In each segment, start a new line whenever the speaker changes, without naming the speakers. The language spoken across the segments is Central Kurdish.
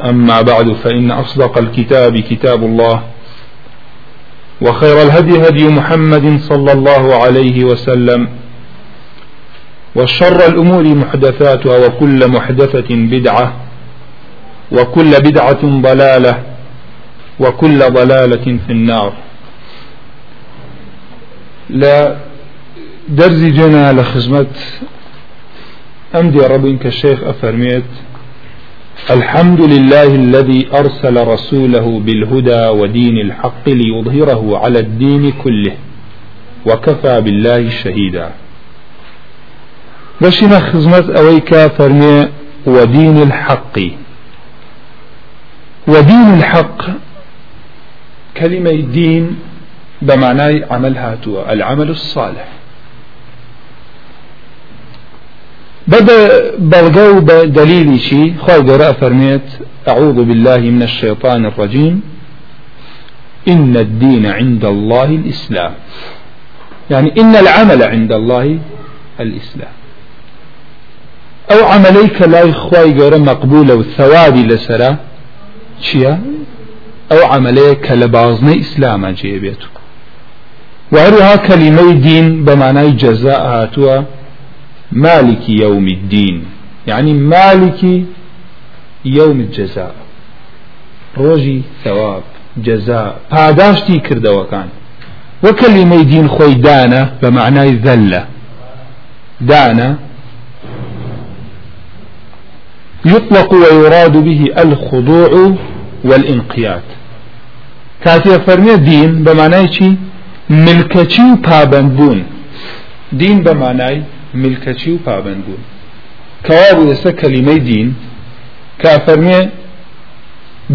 أما بعد فإن أصدق الكتاب كتاب الله وخير الهدي هدي محمد صلى الله عليه وسلم وشر الأمور محدثاتها وكل محدثة بدعة وكل بدعة ضلالة وكل ضلالة في النار لا درزي جنا لخزمة أمدي ربك الشيخ أفرميت الحمد لله الذي أرسل رسوله بالهدى ودين الحق ليظهره على الدين كله وكفى بالله شهيدا بشنا خزمة أويك فرمي ودين الحق ودين الحق كلمة دين بمعنى عمل هاتوا العمل الصالح بدأ بلغو بدليل شي خاطر فرميت أعوذ بالله من الشيطان الرجيم إن الدين عند الله الإسلام يعني إن العمل عند الله الإسلام أو عمليك لا إخوي غير مقبولة والثوابي لسرا شيا أو عمليك لبعضنا إسلام جيبيتك وعرها كلمة دين بمعنى جزاء هاتوا مالك يوم الدين يعني مالك يوم الجزاء روجي ثواب جزاء پاداشتی کردەوەکان وەکەلیمەی دین خۆی دانە بە معنای زەلە دانە يطلق ويراد به الخضوع والانقياد كاتي فرمي دين بمعنى شي ملكتي وبابند بون دين بمعنى ملکەچی و پابند بوون کەوابوو ئێستا کەلیمەی دین کا فەرمێ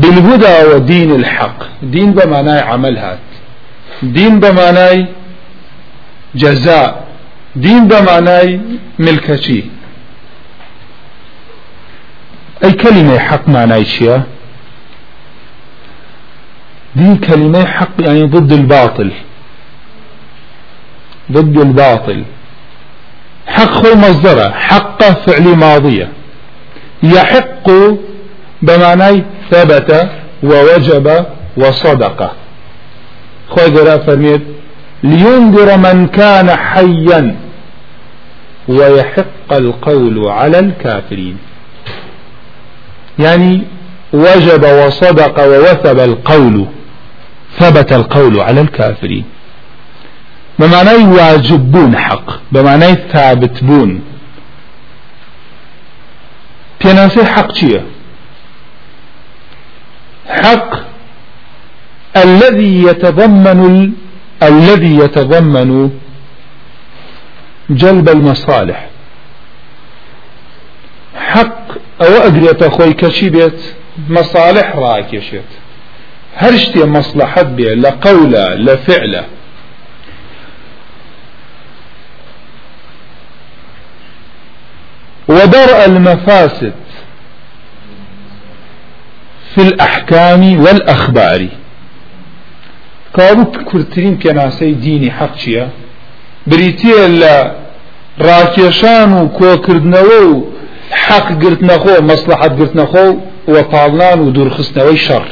بالهدى ودين الحق دين بمعناي عمل هات دين بمعناي جزاء دين بمعناي ملكتي أي كلمة حق معناي شيء دين كلمة حق يعني ضد الباطل ضد الباطل حق خو مصدره حق فعل ماضية يحق بمعنى ثبت ووجب وصدق خوي جرا فرميت لينذر من كان حيا ويحق القول على الكافرين يعني وجب وصدق ووثب القول ثبت القول على الكافرين بمعنای واجب بوون حق بمعنای ثابت بوون پێناسی حق چییە حق الذي يتضمن الذي يتضمن جلب المصالح حق او اجريت خوي كشي بيت مصالح راكشت هرشتي مصلحت بيه لقوله لفعله ودرء المفاسد في الأحكام والأخبار كابوك كرترين كناسي ديني حق شيا بريتيا لا راكيشان وكو كردنو حق قرتنا خو مصلحة قرتنا خو وطالنان ودرخصنا ويشر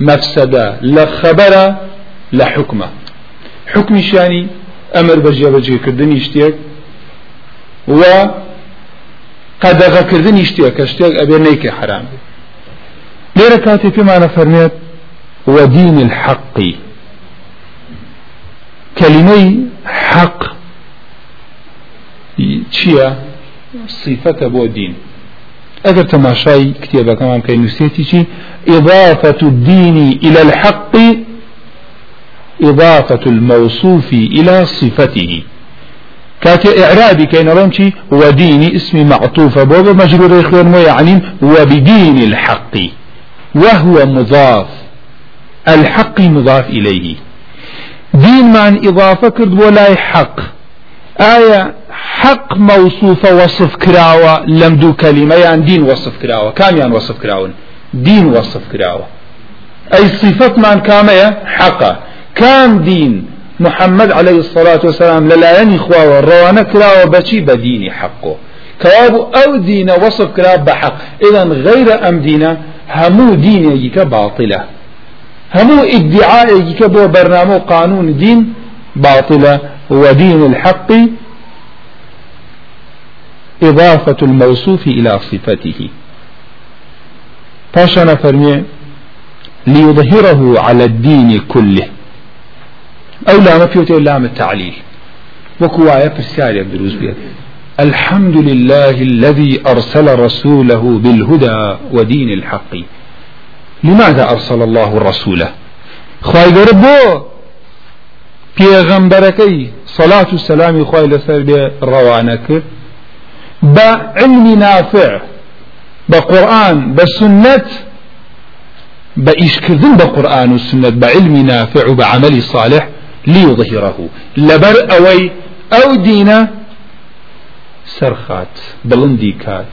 مفسدة لا خبرة لا حكمة حكم شاني أمر بجي بجي كردني اشتيك و قەدەغەکردنی شتێکە شتێک ئەبێ نیکە حرام لێرە کاتی پێمانە فەرمێت وەدین الحەقی کەلیمەی حەق چییە صیفەتە بۆ دین ئەگەر تەماشای کتێبەکەمان پێ نووسێتی چی إضافة الدين إلى الحق إضافة الموصوف إلى صفته كاتي إعرابي كين رمشي وديني اسمي معطوفة بوبا مجرور إخوان ويعني وبدين الحق وهو مضاف الحق مضاف إليه دين من إضافة كرد ولا حق آية حق موصوفة وصف كراوة لم دو كلمة يعني دين وصف كراوة كام يعني وصف كراوة دين وصف كراوة أي صفة من كامية حقا كام دين محمد عليه الصلاة والسلام للايني خواه روانا كرا وبشي بديني حقه كواب أو دين وصف كرا بحق إذا غير أم دين همو دين يجيك باطلة همو ادعاء يجيك بو برنامج قانون دين باطلة ودين الحق إضافة الموصوف إلى صفته فاشنا فرمي ليظهره على الدين كله ئەو لامە پێوتێ لامە تعلیل وەکو وایە پرسیارێک دروست بێت الحمد لله الذي أرسل رسوله بالهدى ودين الحق لماذا أرسل الله رسوله خواهي قربو پێغەمبەرەکەی سەلات و سەلامی خی لەسەر بێ ڕەوانە کرد بە علمی نافع بە قورآن بە سنت بە ئیشکردن بە قورآن و سنت بە علمی نافع و بە عملی صالح ليظهره لبر أوي أو دينة سرخات بلندي كات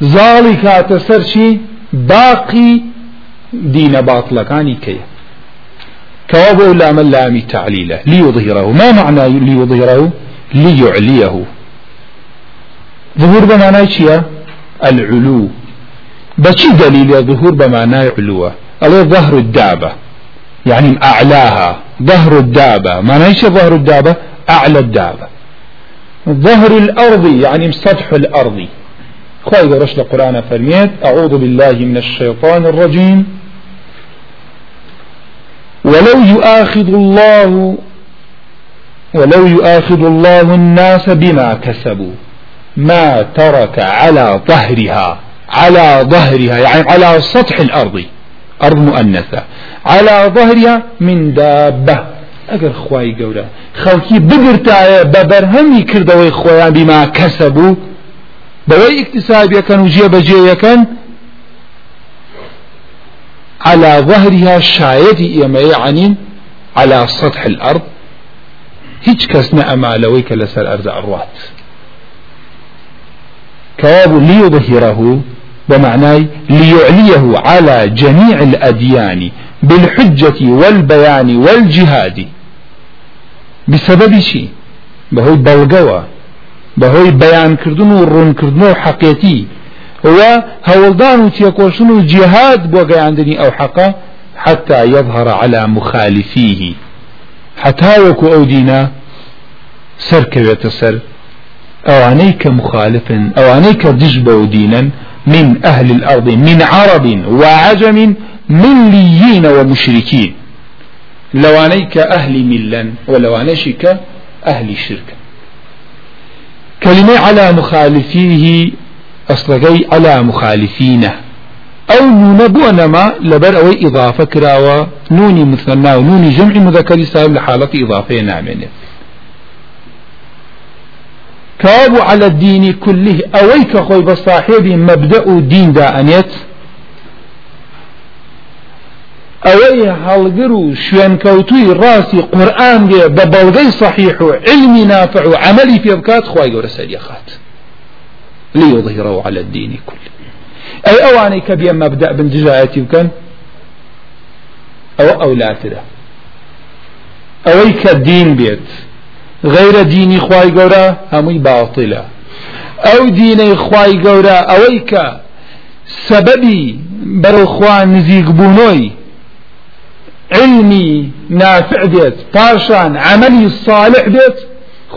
زالي كات سرشي باقي دين باطلكاني كي كوابو لام اللام تعليله ليظهره ما معنى ليظهره ليعليه ظهور بمعنى شيء العلو بشي دليل ظهور بمعنى علوه الله ظهر الدابة يعني أعلاها ظهر الدابة ما نيش ظهر الدابة أعلى الدابة ظهر الأرض يعني سطح الأرض خواهي قرش القرآن فرميت أعوذ بالله من الشيطان الرجيم ولو يؤاخذ الله ولو يؤاخذ الله الناس بما كسبوا ما ترك على ظهرها على ظهرها يعني على سطح الأرض أرض مؤنثة على ظهرها من دابة ئەگەر خوای گەورە خەڵکی بگرتایە بە بەرهەمی کردەوەی خۆیان بیما کەسە بوو بەوەی ئیکتسابیەکەن و جێ بەجێیەکەن على ظهرها شایەتی ئێمەی عنین على سطح الأرض هیچ کەس نەئەمالەوەی کە لەسەر ئەرزە ئەڕوات كواب ليظهره بمعنى ليعليه على جميع الأديان بالحجة والبيان والجهاد بسبب شيء بهوي بلغوة بهوي بيان كردن ورون كردن وحقيتي و هەوڵدان و تێکۆشن و جهاد بۆ گەیاندنی ئەو حەقە حتى يظهر على مخالفيه حتى وەکو ئەو دینە سەرکەوێتە سەر ئەوانەی کە مخالفن ئەوانەی کە دژ بە من أهل الأرض من عرب وعجم ملیینەوە مشرکی لەوانەی کە ئەهلی میلەن و لەوانەشی کە ئەهلی شرکە كلمة على مخالفيه أصلغي على مخالفينه أو نون بونما لبر أو إضافة كراوة نوني مثنى ونوني جمع مذكر سالم لحالة إضافة نامنة كاب على الدين كله أويك خوي بصاحب مبدأ دين دا أنيت ئەوەی هەڵگر و شوێنکەوتوی ڕاستی قورآانگێ بە بەڵگەی صحیح و علمی نافع و عملی پێ بکات خی گەورە سەریە خات لیظهره على الدین کل ئەی ئەوانەی کە بێ مەبدە بنجایەتی بکەن ئەوە ئەولاترە ئەوەی کە دین بێت غیرە دینی خی گەورە هەمووی باوتیلە ئەو دینەی خی گەورە ئەوەی کە سەبەبی بەرەخوا نزیک بوونەوەی علمی نافع بێت پاشان عملی صالح بێت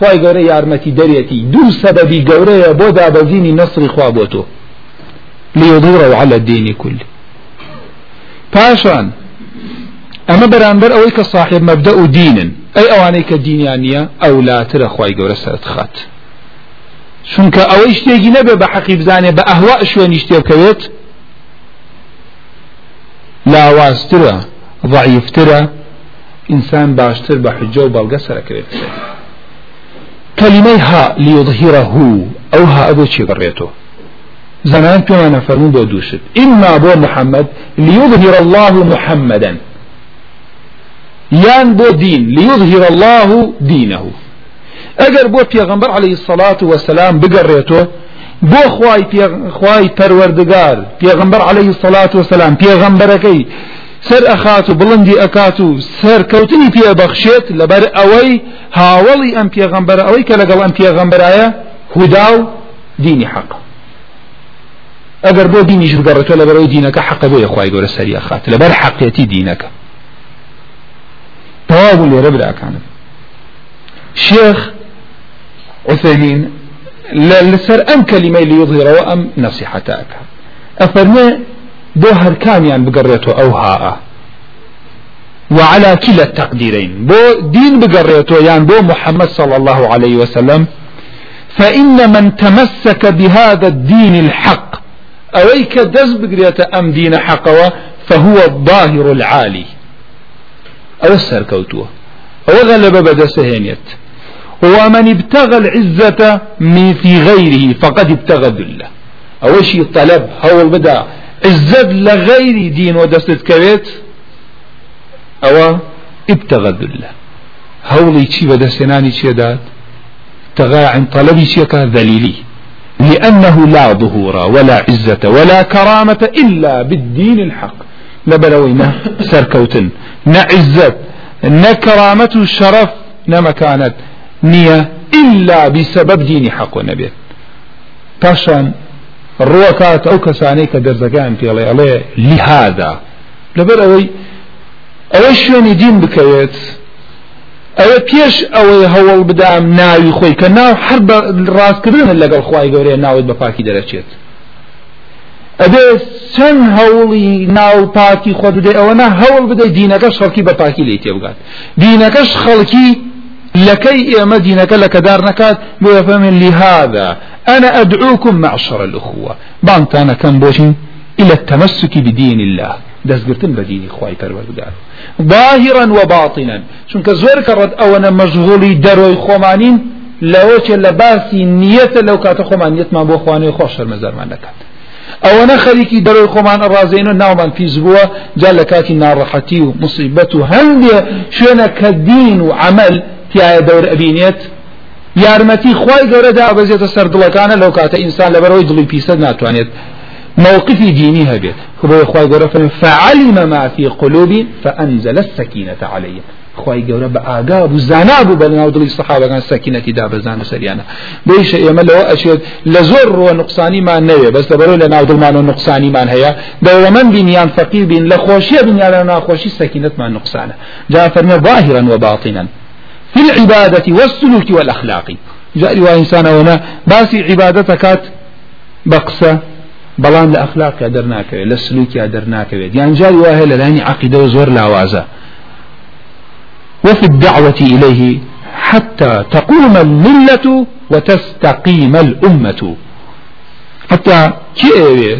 خی گەورە یارمەتی دەرێتی دوو سەبەبی گەورەیە بۆ دابەزینی نسری خوا بۆ تۆ لێدوڕەوە على دینی کول پاشان ئەمە بەرامبەر ئەوەی کە صاحب مەبدە و دینن ئەی ئەوانەی کە دینیان نییە ئەولاترە خی گەورە سەرت خات چونکە ئەوەی شتێکی نەبێ بە حەقی بزانێ بە ئەهوا شوێنی شتێکەوێت لاواازترە ضعیفترە ئینسان باشتر بە حجە و بەڵگە سەرکرێت کەلیمەی ها لیظهیرە هو ئەو ها ئەبۆ چی بڕێتەوە زنان پێوانە فەرمون بۆ دووشت ئما بۆ محەممەد لیظهیر الله محەممەدەن یان بۆ دین لیظهیر الله دینه ئەگەر بۆ پێغمبەر عليه الصلاة وسلام بگەڕێتەوە بۆ خوای پێ خوای پەروەردگار پێغمبەر عليه الصلاة وسلام پێغمبەرەکەی سەر ئەخات و بڵندی ئەکات و سەرکەوتنی پێبەخشێت لەبەر ئەوەی هاوڵی ئەم پێغەمبەر ئەوەی کە لەگەڵ ئەم پێغەمبەرایە هودا و دینی حەق ئەگەر بۆ دینیش بگەڕێتەوە لەبەر ئەوی دینەکە حەقە بۆ یەخوای گەورە سەری ئەخات لەبەر حەقیەتی دینەکە تەواو لێرە براکانم شێخ عثەمین لەسەر ئەم کەلیمەی لیظهرەوە ئەم نەسیحەتەکە ئەفەرمێ بۆ هەرکانیان بگەڕێتەوە ئەو هاە وعلى كلا التقديرين بو دين بقريتو يعني بو محمد صلى الله عليه وسلم فإن من تمسك بهذا الدين الحق أويك دز بقريت أم دين حقوة فهو الظاهر العالي أو السركوتوه أو غلب بدسهينيت ومن ابتغى العزة من في غيره فقد ابتغى ذله أو شيء طلب هو البدأ عزت لە غەیری دینەوە دەستت کەوێت ئەوە ئبتەغە بالله هەوڵی چی بە دەستێنانی چێدات تەغا عن طلبی چیەکە دلیلی لأنه لا ظهور ولا عزة ولا كرامة إلا بالدين الحق لبلوينا سركوتن نعزة نكرامة الشرف نمكانت نية إلا بسبب دين حق ونبي باشان ڕوەکات ئەو کەسانەی کە دەرزەکان پێڵێ ئەڵێ لیهادا لەبەر ئەوەی ئەوەی شوێنی دین بکەوێت ئەوە پێش ئەوەی هەوڵ بدام ناوی خۆی کە ناو هەر بە ڕاستکردن لەگەڵ خی گەورەیە ناوت بە پاکی دەرەچێت ئەبێ چەند هەوڵی ناو پاکی خۆ بدەی ئەوەنا هەوڵ بدەی دینەکەش خەڵکی بە پاکی لی تێبگات دینەکەش خەڵکی لكي إمدينك لك دار نكات بفهم لهذا أنا أدعوكم معشر الأخوة بانتانا كان بوشين إلى التمسك بدين الله دەستگرتن بە دینی خی پەروەردگار باهرن و باڵینەن چونکە زۆر کەڕەت ئەوەنە مەژغوڵی دەرۆی خۆمانین لەوەچە لە باسی نیەتە لەو کاتە خۆمانیتمان بۆ خوانەوەی خۆش شەرمەزارمان دەکات ئەوەنە خەریکی دەرۆی خۆمان ڕازین و ناومان پیس بووە جا لە کاتی ناڕەحەتی و مصیبەت و هەندێ شوێنە کە دین و عمل تایە دەور ئەبینێت یارمەتی خی گەورەدا بەزێتە سەر دڵەکانە لەو کاتە ئینسان لەبەرەوەی دڵی پیسە ناتوانێت موقفی دینی هەبێت خبی خی گەورە فن فعلی مەمافی قلوبی فەنزە لە سەکینەتە عليهەیە خی گەورە بە ئاگا بوو زانابوو بە لەناو دڵی سەحابەکان سەکینەتی دابزانە سەریانە بیشە ئێمە لەوە ئەچێت لە زۆر ڕۆ نقصانیمان نەوێ بەستە بەرەوە لە ناو دڵمان و نقصانیمان هەیە دەوڵەمەند بینیان فەقیر بین لە خۆشیە بنیان لە ناخۆشی سەکینەتمان نقصانە جا فەرمە باهرن وە باڵینەن في العبادة والسلوك والأخلاق جاء رواية إنسان هنا باسي عبادتك بقسة بلان لأخلاق درناك للسلوك درناك يعني جاء رواية للاني عقيدة وزور لعوازة وفي الدعوة إليه حتى تقوم الملة وتستقيم الأمة حتى كي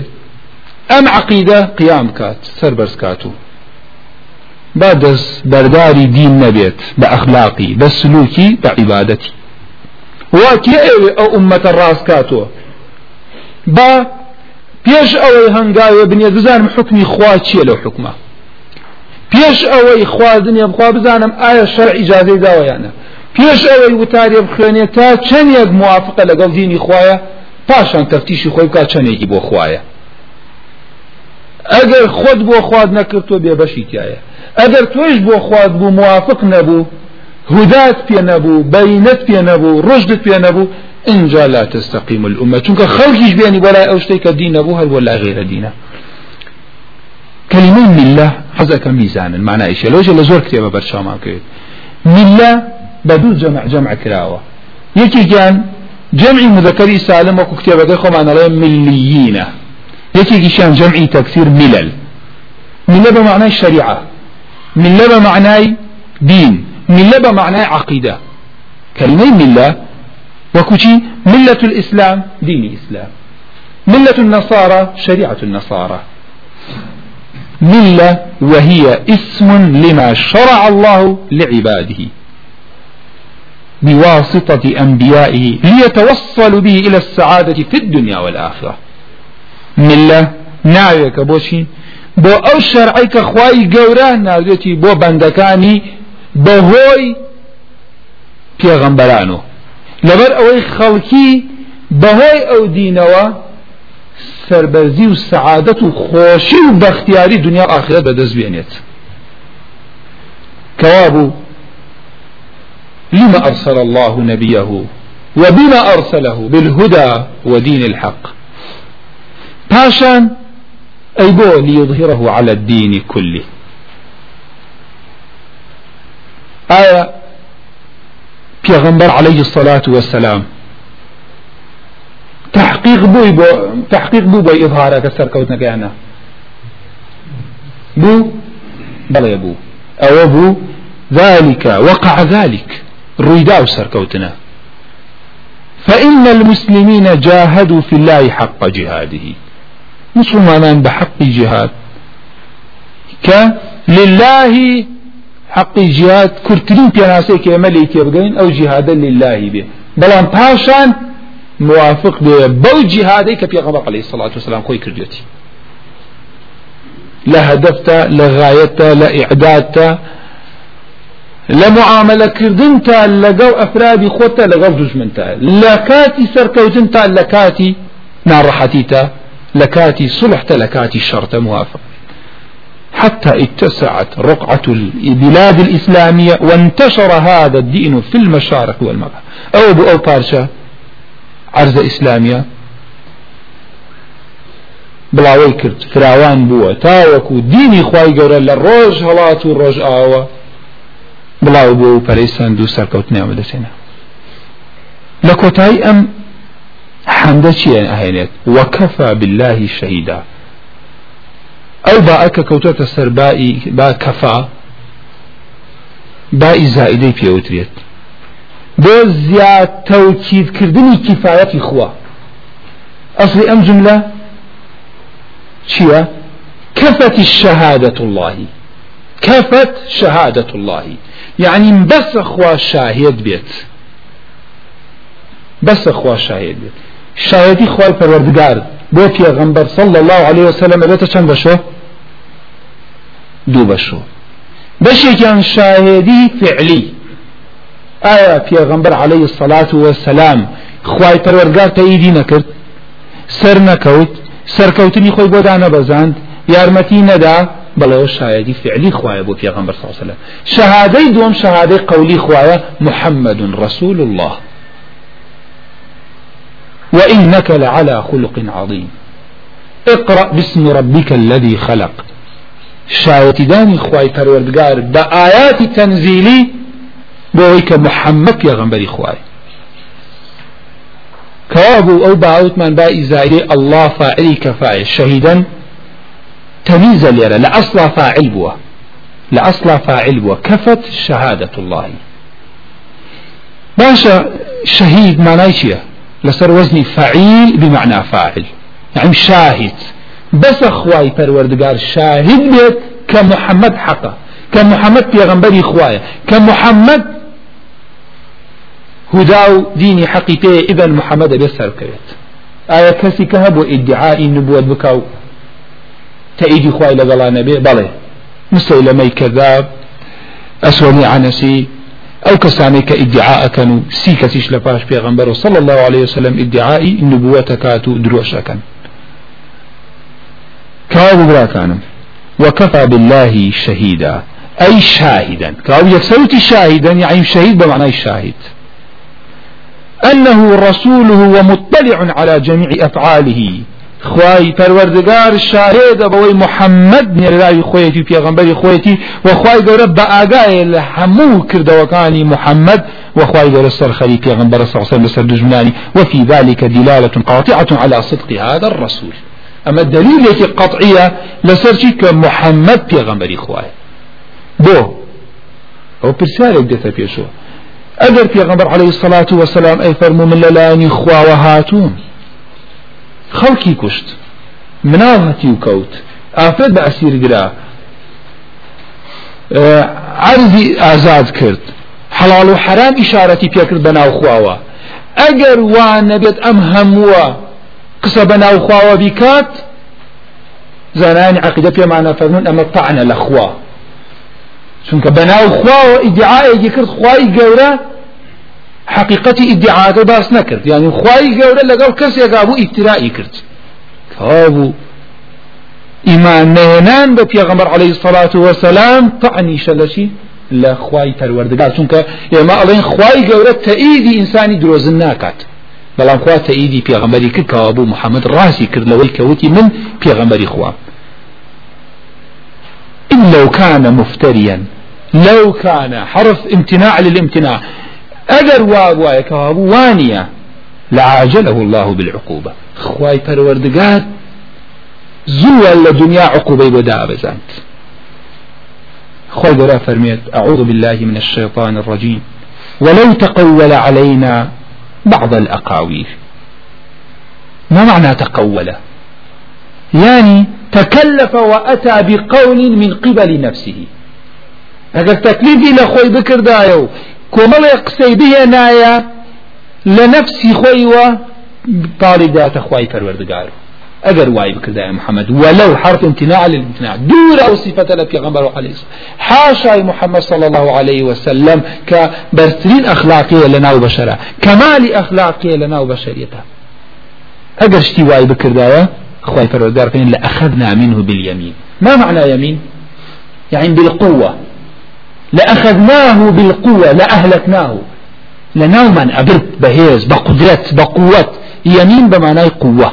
أم عقيدة قيام كات سربرز كاتو با دەست بەرداری دین نەبێت بە ئەخلاقی بە سلوکی بە عیبادەتی واکێ ئێوێ ئەو ئومەتە ڕاستکاتەوە با پێش ئەوەی هەنگاوێ بنیە بزانم حکمی خوا چییە لەو حکمە پێش ئەوەی خواردنیە بخوا بزانم ئایا شەر ئیجاازەی داوەیانە پێش ئەوەی وتاریە بخوێنێت تا چەندێک موافقە لەگەڵ دینی خویە پاشان تەفتیشی خۆی بکات چەندێکی بۆ خویە ئەگەر خۆت بۆ خوارد نەکردۆ بێبەشی تایە ئەگەر توێش بۆ خوارد بوو موافق نەبوو هودات پێ نەبوو بەینەت پێ نەبوو ڕژدت پێ نەبوو اینجا لا تستقیم الأمة چونکە خەڵکیش بێنی بەلای ئەو شتێک کە دین نەبوو هەر بۆ لا غێرە دینە کەلیمەی میلە حەزەکە میزانن مانایشە لەۆژە لە زۆر کتێبە بەرچامان کرد میلە بە دوو جەمع جەمع کراوە یەکی گیان جەمعی مذەکەری سالم وەکو کتێبەکەی خۆمانەڵێ ملیینە یەکێکیشیان جەمعی تەکسیر میلل میلە بە معنای شەریعە میلە بە معنای دین میلە بە معنای عقیدە کەلمەی میلە وەکوچی ملة الإسلام ديني إسلام ملة النصارى شريعة النصارى ملة وهي اسم لما شرع الله لعباده بواسطة أنبيائه ليتوصلوا به إلى السعادة في الدنيا والآخرة ملە ناوێکە بۆچی بۆ ئەو شەرعی کە خوای گەورە ناودێتی بۆ بەندەکانی بەهۆی پێغەمبەرانەوە لەبەر ئەوەی خەڵکی بەهۆی ئەو دینەوە سربەرزی و سعادەت و خۆشی و بەختیاری دنیا ئاخرەت بەدەست بێنێت کەوابوو لما أرسل الله نبيه وبما أرسله بالهدى ودين الحق پاشان ئەی بۆ لیظهره على الدین كله ئایا پێغمبەر عليه الصلاة والسلام تحقيق بوي بو تحقيق بو بو إظهارك السركوت نكيانا بو بل يبو أو بو ذلك وقع ذلك رويداو سركوتنا فإن المسلمين جاهدوا في الله حق جهاده مسلمانان بحق جهاد ك لله حق جهاد كرترين بياناسي كما لي كيبغين او جهادا لله به بلان باشان موافق به بو جهادي كبيغمبر عليه الصلاة والسلام كوي كرديتي لا هدفت لا غايت لا اعدادت لە معاملە کردن تا لەگەڵ ئەفرادی خۆتە لەگەڵ دوژمن تا لە کاتی سەرکەوتن تا لە کاتی ناڕەحەتی تا لە کاتی سلحتە لە کاتی شەرتە موافق حتى اتسعت رقعة البلاد الإسلامية وانتشر هذا الدين في المشارق والمغرب أو بأو بارشا عرض إسلامية بڵاوەی کرد فراوان بووە تاوەکو دینی خی گەورە لە ڕۆژ هەڵات و ڕۆژ ئاوە بڵاو بوو و پەرەیسان دوو سەرکەوتنیامە دەسێنە لە کۆتایی ئەم حەمدە چیان ئەهێنێت وەکەفا باللهی شەهیدا ئەو باعکە کەوتۆتە سەر با کەفا بائی زائیدەی پێوترێت بۆ زیاتەوتیدکردنی کیفاەتی خوا ئەسلی ئەم جملە چییە كفت شهادة الله كفت شهادة الله يعني بس أخوة شاهد بيت بس أخوة شاهد بيت شایەتی خی پەروەردگار بۆ پێغەمبەر صلى الله عليه وسلم ئەبێتە چەند بەشۆ دوو بەشۆ بەشێکیان شاهێدی فعلی ئایا پێغەمبەر عليه الصلاة والسلام خی پەروەردگار تەیدی نەکرد سەر نەکەوت سەرکەوتنی خۆی بۆدا نەبەزاند یارمەتی نەدا بەڵێ شایدی فعلی خوایە بۆ پێغمبەر ساوسلە شەهادەی دوم شەهادەی قولی خوایە محەممەد رسول الله وإنك لعلى خلق عظيم اقرأ باسم ربك الذي خلق شاوتي داني خواي پروردگار بآيات تنزيلي بويك محمد يا غنبري خواي كوابو أو باوت من بائي زائري الله فاعلي كفاعل شهيدا تميز ليرا لأصلا فاعل بوا لأصلا فاعل بوا كفت شهادة الله باشا شهيد معناه چيه لەسەر وەزنی فعیل بمعنا فاعل نعم شاهد بس خوای پەروەردگار شاهد بێت کە محەممەد حەقە کە محەممەد پێغەمبەری خوایە کە محەممەد هدا و دینی حەقی پێ ئیدەن محەممەدە بێ سەرکەوێت ئایا کەسی کە هەبوو ئیدعائی نبووەت بکاو تەئیدی خوای لەگەڵانە بێ بەڵێ مسەی لەمەی کەذاب ئەسۆنی عەنەسی ئەو کەسانێک کە ئیدعاەکەن و سی کەسیش لە پاش پێغمبەر و صل الله عليه وسلم ئیدعاایی نبووەتەکات و درۆشەکەن کاو براکانم وكفى بالله شهيدا أي شاهدا كاو يكسوتي شاهدا يعني شهيد بمعنى شاهد أنه رسوله ومطلع على جميع أفعاله خوای پەروەردگار شاهێدە بەوەی محەممەد نێراوی خۆیەتی و پێغمبەری خۆیەتی وەخوای گەورە بە ئاگایە لە هەموو کردەوەکانی محەممەد وخواي غير السرخري في غنبر صلى لسر دجمناني وفي ذلك دلالة قاطعة على صدق هذا الرسول أما الدليل التي قطعية لسر كمحمد في غنبر إخوائي بو أو برسالة بدأت بيشو أدر في غنبر عليه الصلاة والسلام أي فرمو من للاني خوا وهاتون خەڵکی کوشت مناڵ هەتی و کەوت ئافرەت بە ئەسیرگرا عرضی ئازاد کرد حەڵال و حرام ئیشارەتی پێکرد بە ناوخواوە ئەگەر وا نەبێت ئەم هەمووە قسە بە ناوخواوە بیکات زانانی عقیدە پێمانە فەرمون ئەمە تەعنە لە خوا چونکە بە ناوخواوە ئیدعایەکی کرد خوای گەورە حقیقەتی ئیدعاگە باس نەکرد یعنی خوای گەورە لەگەڵ کەسێکا بوو ئیترائی کرد کابوو ئیمان نێنان بە پێغەمبەر عەلەیهی سەڵات وەسەلام تەعنیشە لە چی لە خوای پەروەردگار چونکە ئێمە ئەڵێن خوای گەورە تەئیدی ئینسانی درۆزن ناکات بەڵام خوا تەئیدی پێغەمبەری کرد کەوا بوو محەممەد ڕاستی کرد لەوەی کەوتی من پێغەمبەری خوام إن لو كان مفتريا لو كان حرف امتناع للامتناع ئەگەر واگوایە کەوابوو وانە لعاجله الله بالعقوبة خواي پروردگار زوال لدنيا عقوبة بدا بزانت خواي قرأ فرميت أعوذ بالله من الشيطان الرجيم ولو تقول علينا بعض الأقاويل ما معنى تقول يعني تكلف وأتى بقول من قبل نفسه اگر تكليفي لخوي بكر دايو کۆمەڵێ قسەی بهێنایە لە نەفسی خۆیوە پاڵی داتە خی پەروەردگار ئەگەر وای بکردای محەممەد وەلو حرف امتناع للامتناع دوور ئەو صفەتە لە پێغمبەر عليه حاشای محەممەد صلى الله عليه وسلم کە بەرترین ئەخلاقیە لە ناو بەشەرە کەمالی ئەخلاقیە لە ناو بەشریەتە ئەگەر شتی وای بکردایە خی پەرۆدارکەین لە ئەخەدنا منه باليمين ما معنى يمين يعني بالقوة لأخذناه بالقوة لأهلكناه لناومان أبرد بهيز بقدرت بقوة يمين بمعنى قوة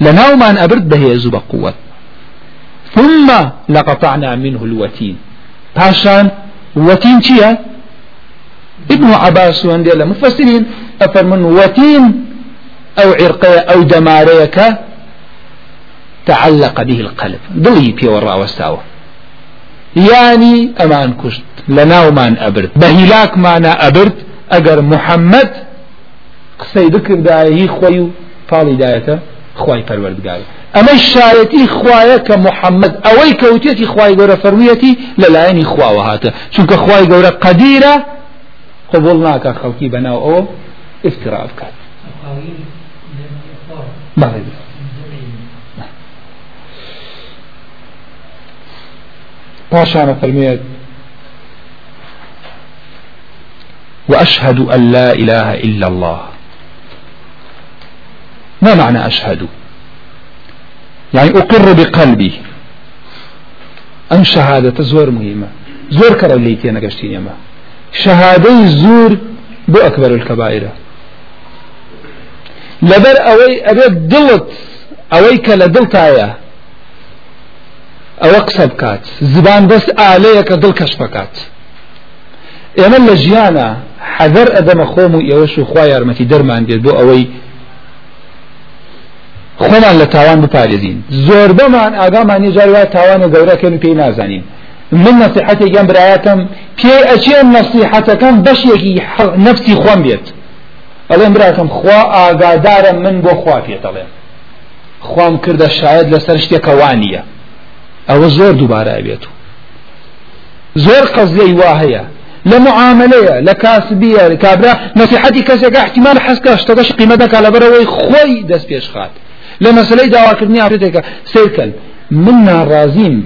لناومان أبرد بهيز بقوة ثم لقطعنا منه الوتين باشان وتين چيا ابن عباس وان ديالا مفسرين أفرمن وتين أو عرقية أو دماريك تعلق به القلب ضلي بي وراء واستاوه يعني أمان كشت لە ناومان ئەبرد بە هیلاکمانە ئەبرد ئەگەر محەممەد قسەی بکردایهی خۆی و پاڵیدایەتە خی پەروەردگاری ئەمە شایەتی خوایە کە محەممەد ئەوەی کەوتێتی خی گەورە فەرموویەتی لەلایەنی خواوە هاتە چونکە خی گەورە قەدیرە قبول ناکە خەڵکی بەناو ئەوە ئفترا بکات پاشانە فەرمێت وأشهد أن لا إله إلا الله ما معنى أشهد يعني أقر بقلبي أن شهادة زور مهمة زور كرا ليكي أنا قشتيني ما شهادة زور بو أكبر الكبائر لبر أوي أبي دلت أوي كلا دلت آيا أو قسە بکات زبان بەست ئالەیەکە دڵ کەش بکات ئێمە لە ژیانە حەدەر ئەدەمە خۆم و ئێوەش و خوا یارمەتی دەرمان دێت بۆ ئەوەی خۆمان لە تاوان بپارێزین زۆربەمان ئاگامان نیجار وای تاوان و گەورەکەن پێی نازانین من نصیحەتی گەم برایەتم پێ ئەچێن نصیحەتەکەم بەشێکی نفسی خۆم بێت ئەڵێم براکەم خوا ئاگادارم من بۆ خوا پێتەڵێم خوام کردە شاید لەسەر شتێکە وانە ئەوە زۆر دووبارە بێت و زۆر قەزلەی وا هەیە لە معاملەیە لە کاسبیە لە کابرا نسیحەتی کەسێکە احتیمال حەسکە شتەکەش قیمەتەکە لە بەرەوەی خۆی دەست پێش خات لە مەسلەی داواکردنی ئافرێتێکە سیرکەن من ناڕازیم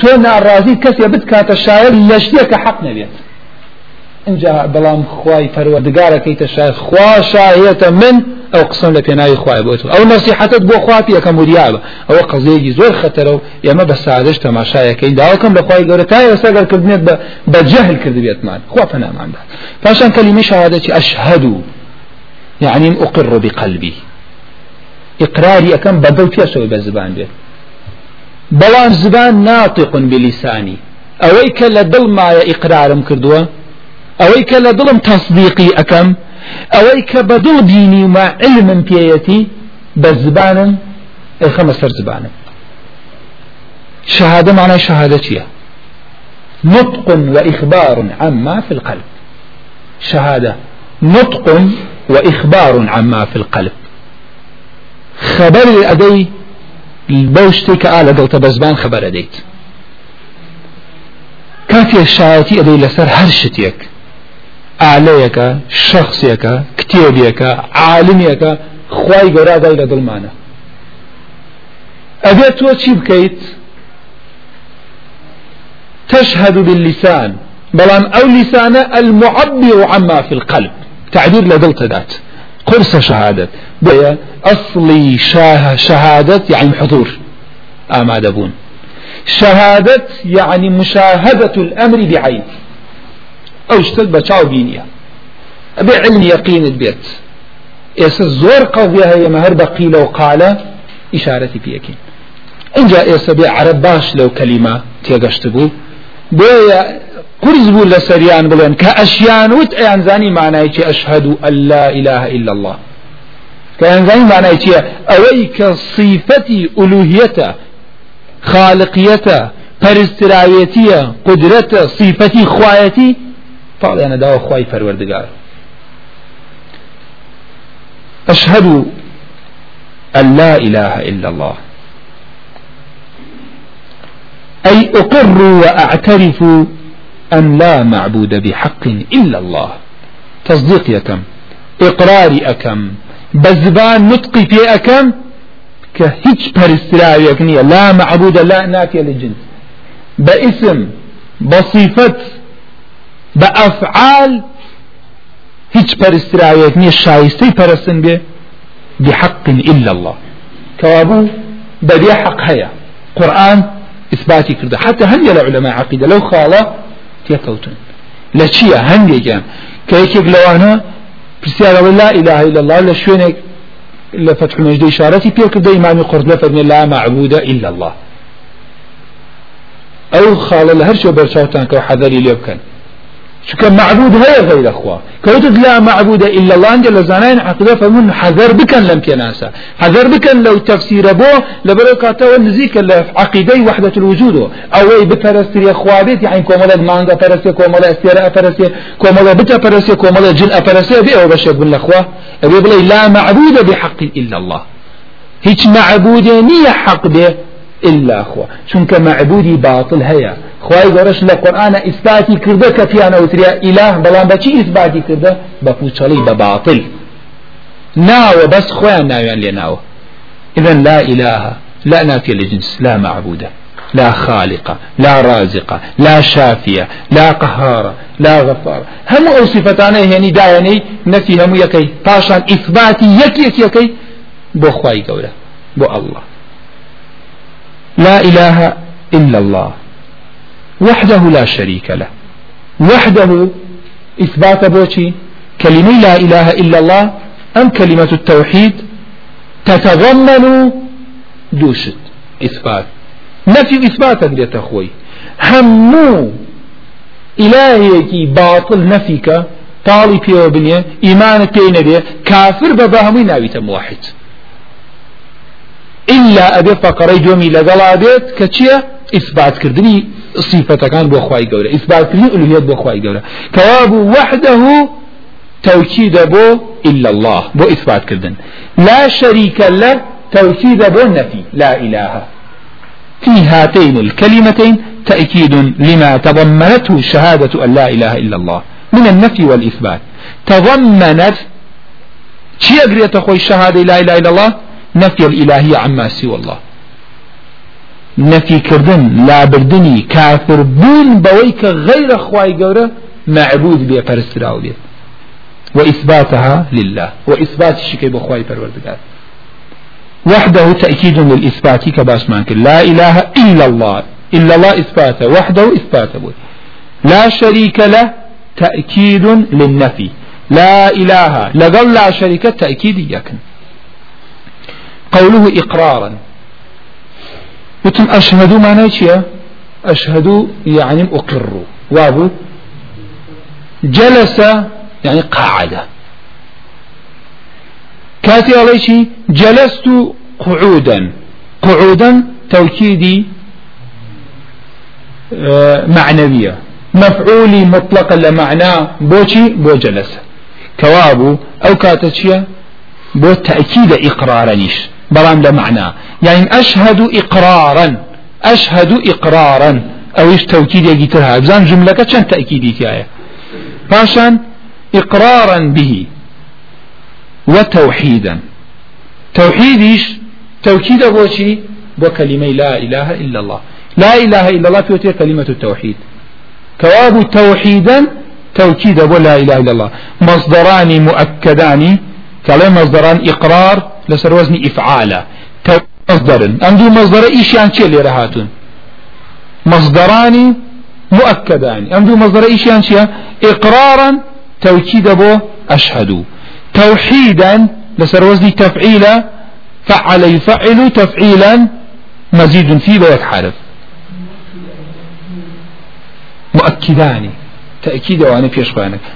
تۆ ناڕازی کەسێ بتکاتە شاعر لە شتێکە حەق نەبێت اینجا بەڵام خوای پەروەردگارەکەیتە شاعر خوا شایەتە من ئەو قسم لە پێناوی خوای بۆ ئەو نسیحەتت بۆ خواپی یەکەم وریابە ئەوە قزەیەکی زۆر خەتەرە و ئێمە بە سادەش تەماشایەکەین داواکەم لە خخوای گەورە تا ئێسەگەر کردنێت بە جەهل کردبێتمان خوا پەناماندا پاشان کەلیمی شهادەتی ئەشهدو یعنیم ئوقر بقلبی ئقراری ئەەکەم بەدڵ پێشەوەی بە زبان بێت بەڵام زبان ناتقن بلیسانی ئەوەی کە لە دڵمایە ئیقرارم کردووە ئەوەی کە لە دڵم تەصدیقی ئەەکەم ئەوەی کە بەدڵ بینی و ما علمم پێیەتی بە زبانم ئەخەمە سەر زبانم شهادة معنى شهادتها نطق وإخبار عما في القلب شهادة نطق وإخبار عما في القلب خبر أدي بوشتك على دلت بزبان خبر أديت كافية الشهادة أدي لسر هرشتك ئالەیەکە شخصێکە کتێبیەکە عالمیەکە خی گەۆرادای لە دڵمانە ئەبێت تۆ چی بکەیت تشهد باللسان بەڵام ئەو لیسانە المعبر عما في القلب تعبير لدل تدات قرص شهادة بيا أصلي شاه شهادة يعني حضور آمادة بون شهادة يعني مشاهدة الأمر بعين ئەو شتت بە چاو بینیە ئەبێ علم یەقینت بێت ئێستا زۆر قەوێ هەیە مە هەر بە قیلە و قالە ئیشارەتی پێکین اینجا ئێستا بێ عرب باش لەو کەلیمە تێگەشت بوو بۆیە قرز بوو لە سەریان بڵێن کە ئەشیان وت ئەیانزانی مانایکی ئەشهد و ئەللا إله إلا الله کە ئەنزانی مانای چییە ئەوەی کە صیفەتی ئولوهیەتە خالقیەتە پەرستراوێتیە قدرەتە صیفەتی خوایەتی پاڵیانە داوە خی پەروەردگار أشهد أن لا إله إلا الله أي أقر وأعترف أن لا معبود بحق إلا الله تصديقي أكم إقراري أكم بزبان نطقي في أكم كهج برستراوي أكنية لا معبود لا نافية للجنس باسم بصفة بە ئەفعال هیچ پەرستراوێت نیە شایستەی پەرستن بێ بحق إلا الله كوابو بدي حق هيا قرآن إثباتي كرده حتى هندي العلماء عقيدة لو خالة تيكوتن لا شيء هندي جام كيكيك لو أنا بسيارة لا إله إلا الله لشوينك لفتح المجد إشارتي بيك ده إمامي قرد لفرني لا معبود إلا الله أو خالة لهرشو برشاوتان كو حذري ليبكن چونکە معبود هەیە غەیرە خوا کەوتت لا معبودە إلا الله ئەنجە لە زانایان عقیدە فەرمون حەذەر بکەن لەم پێناسە حەذەر بکەن لەو تەفسیرە بۆ لەبەرەو کاتەوە نزیکە لە عقیدەی وحدەت الوجودۆ ئەوەی بپەرستریە خوابێت یعنی کۆمەڵەت مانگە پەرستێ کۆمەڵە ئەستێرە ئەپەرستێ کۆمەڵە بتە پەرستێ کۆمەڵە جن ئەپەرستێ بێ ئەوە بەشێک بن لەخوا ئەبێ بڵێ لا معبودە بحق إلا الله هیچ معبودێ نییە حەق بێ إلا خوا چونکە معبودی باطل هەیە خی گەۆرەش لە قورآانە ئیسپاتی کردە کە پیانەوتریا ئیلا بەڵام بەچی ئیسباتی کردە بە پوچەڵی بە باڵ ناوە بەس خۆیان ناویان لێناوە إذن لا إله لا نافية للجنس لا معبودة لا خالقة لا رازقة لا شافية لا قهارة لا غفارة هم أو صفتانا هني دايني نفي هم يكي باشان إثباتي يكي يكي يكي بو خواي قولا بو الله لا إله إلا الله وحده لا شريك له وحده إثبات بوشي كلمة لا إله إلا الله أم كلمة التوحيد تتضمن دوشت إثبات نفي إثباتا لتخوي همو إلهيكي باطل نفيك تاڵی پێوە بنیە ئیمانت پێی نەبێ کافر بە بە هەمووی ناویتە واحد إلا أبي فقري دومي لقلا بيت كتشيا إثبات كردني صفتەکان بۆ خی گەورە ئیسباتکردنی ئولوهیت بۆ خی گەورە کەوابوو وحده توكيد بو إلا الله بو إثبات كردن لا شريك له توكيد بو نفي لا إله في هاتين الكلمتين تأكيد لما تضمنته شهادة أن لا إله إلا الله من النفي والإثبات تضمنت شيء أقريت أخوي الشهادة لا إله إلا الله نفي الإلهية عما سوى الله نەفیکردن لابردنی کافربوون بەوەی کە غەیرە خوای گەورە معبود بێ پەرستراو بێت وإثباتها لله وإثبات الشكي بخواي پروردگار وحده تأكيد للإثبات كباسمان لا إله إلا الله إلا الله إثباته وحده إثباته بوي. لا شريك له تأكيد للنفي لا إله لقل لا شريك تأكيد يكن قوله إقرارا وتم ئەشهدو مانای چییە ئەشهدو یعنیم ئوقڕوو وابوو جلس يعني قاعدة كاتي عليشي جلست قعودا قعودا توكيدي آه معنوية مفعولي مطلقا لمعنى بوشي بو جلس كوابو أو كاتشيا بو تأكيد إقرارنيش بلان لمعنى يعني أشهد إقرارا أشهد إقرارا أو إيش توكيد يجيترها بزان جملة كتشان تأكيدي تيايا باشان إقرارا به وتوحيدا توحيديش توكيد بوشي بكلمة لا إله إلا الله لا إله إلا الله في كلمة التوحيد كواب توحيدا توكيد ولا إله إلا الله مصدران مؤكدان كلام مصدران إقرار لەسەر وەزنی ئیفعالە مەزدەرن ئەم دوو مەزدەرە ئیشیان چێ لێرە هاتون مەزدەرانی مؤکدانی ئەم دوو مەزدەرە ئیشیان چیە ئقرارا تەوکیدە بۆ ئەشهدو تەوحیدا لەسەر وەزنی تەفعیلە فعل يفعل تفعيلا مزيد فيه بيك حرف مؤكدان تأكيد وأنا في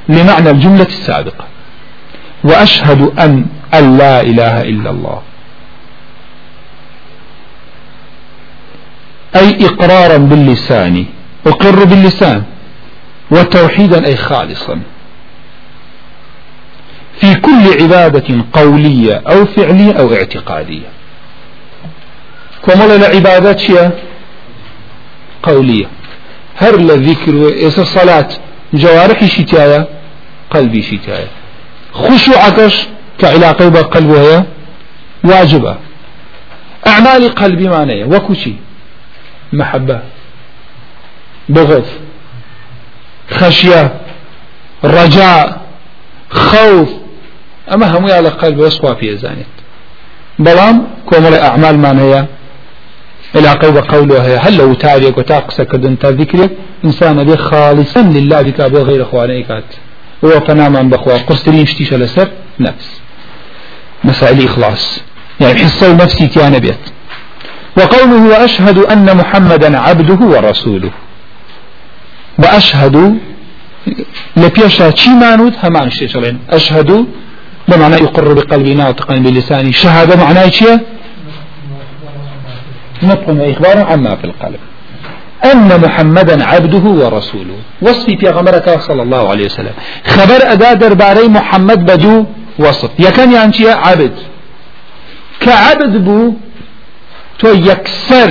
لمعنى الجملة السابقة وأشهد أن أن لا إله إلا الله أي إقرارا باللسان أقر باللسان وتوحيدا أي خالصا في كل عبادة قولية أو فعلية أو اعتقادية كمال العبادات قولية هر الذكر إيسا الصلاة جوارحي شتايا قلبي شتايا خشوعكش كعلاقي بقلب وهي واجبة أعمال قلبي معنية وكوشي محبة بغض خشية رجاء خوف أما هم على قلب وسوا في زانيت بلام كومل أعمال معنية علاقي بقوله هي هل لو تعبك وتاقسك كدن تذكرك إنسان بي خالصا لله بك غير خوانيكات وفناما بخوا قصرين شتيش لسر نفس مسائل إخلاص يعني حصة ونفسي كان بيت وقوله وأشهد أن محمدا عبده ورسوله وأشهد لبيشا چی مانود همان شيء شلين أشهد بمعنى يقر بقلبي ناطقا بلساني شهادة معناه شيء نطق وإخبار عما في القلب أن محمدا عبده ورسوله وصفي في غمرك صلى الله عليه وسلم خبر أدا درباري محمد بدو وەسف یەکەمیان چییە عبد کە عبد بوو تۆ یەکسەر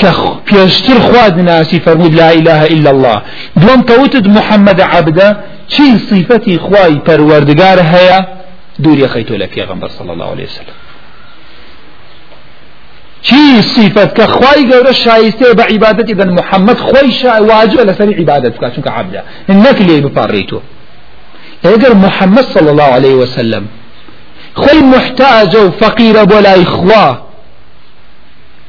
کە پێشتر خوادناسی فەرمود لا إله إلا الله دوم کەوتت محەممەد عبدە چی صیفەتی خوای پەروەردگار هەیە دووری خەیتۆ لە پێغمبەر صلی الله عليه وسلم چی صفت کە خی گەورە شایستێ بە عیباەتی دەن محەممەد خۆی واجبە لەسەر عیباەت بکات چونکە عبدا نەک لێ بپارڕیتەوە ئەگەر محەممەد صل الله عليه وسلم خۆی محتاجە و فەقیرە بۆ لای خوا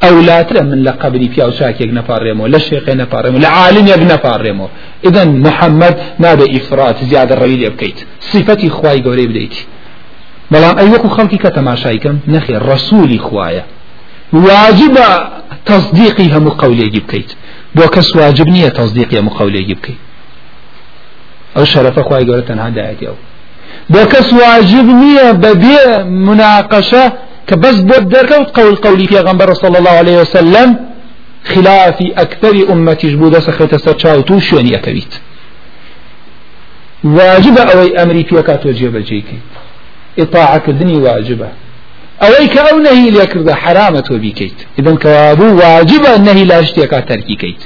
ئەولاترە من لە قبری پیا و چاکێک نەپارڕێمەوە لە شێقێ نەپارڕێمەوە لە عالمێک نەپارڕێمەوە ئدەن محەممەد نابێ ئیفرات زیادە ڕەوی لێ بکەیت سیفەتی خوای گەورەی بدەیت بەڵام ئەی وەکو خەڵکی کە تەماشایکەم نەخێ ڕسوولی خوایە واجبە تصدیقی هەموو قولێکی بکەیت بۆ کەس واجب نییە تصدیقی هەموو قولێکی بکەیت ئەو شەرەفە خی گەورە تەنها دایەتی ئەو بۆ کەس واجب نییە بەبێ مناقەشە کە بەس بۆ دەرکەوت قەول قولی پێغمبەر صلى الله عليه وسلم خلافی ئەکتەری ئومەتیش بوو دەسەخێتە سەر چاو و شوێنیەکەویت واجبە ئەوەی ئەمری پێکاتۆ جێبەجێکی ئطاعکردنی واجبە ئەوەی کە ئەو نەهی لێکردە حرامە تۆ بیکەیت ئدەن کەوابوو واجبە نەهی لا شتێکا تەرکیکەیت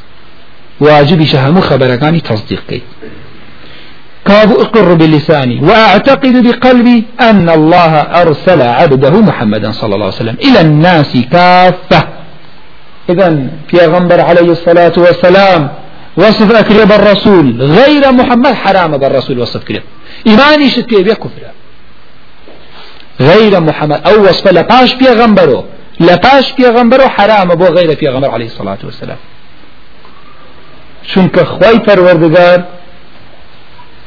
واجبیشە هەموو خەبەرەکانی تەصدیقکەیت قال أقر بلساني وأعتقد بقلبي أن الله أرسل عبده محمدا صلى الله عليه وسلم إلى الناس كافة إذا بيغمبر عليه الصلاة والسلام وصف أكرب الرسول غير محمد حرام بالرسول وصف كرب إيماني شتي بي كفر غير محمد أو وصف لباش بيغمبره لباش بيغمبره حرام أبو غير بيغمبر عليه الصلاة والسلام شنك خواي فروردقار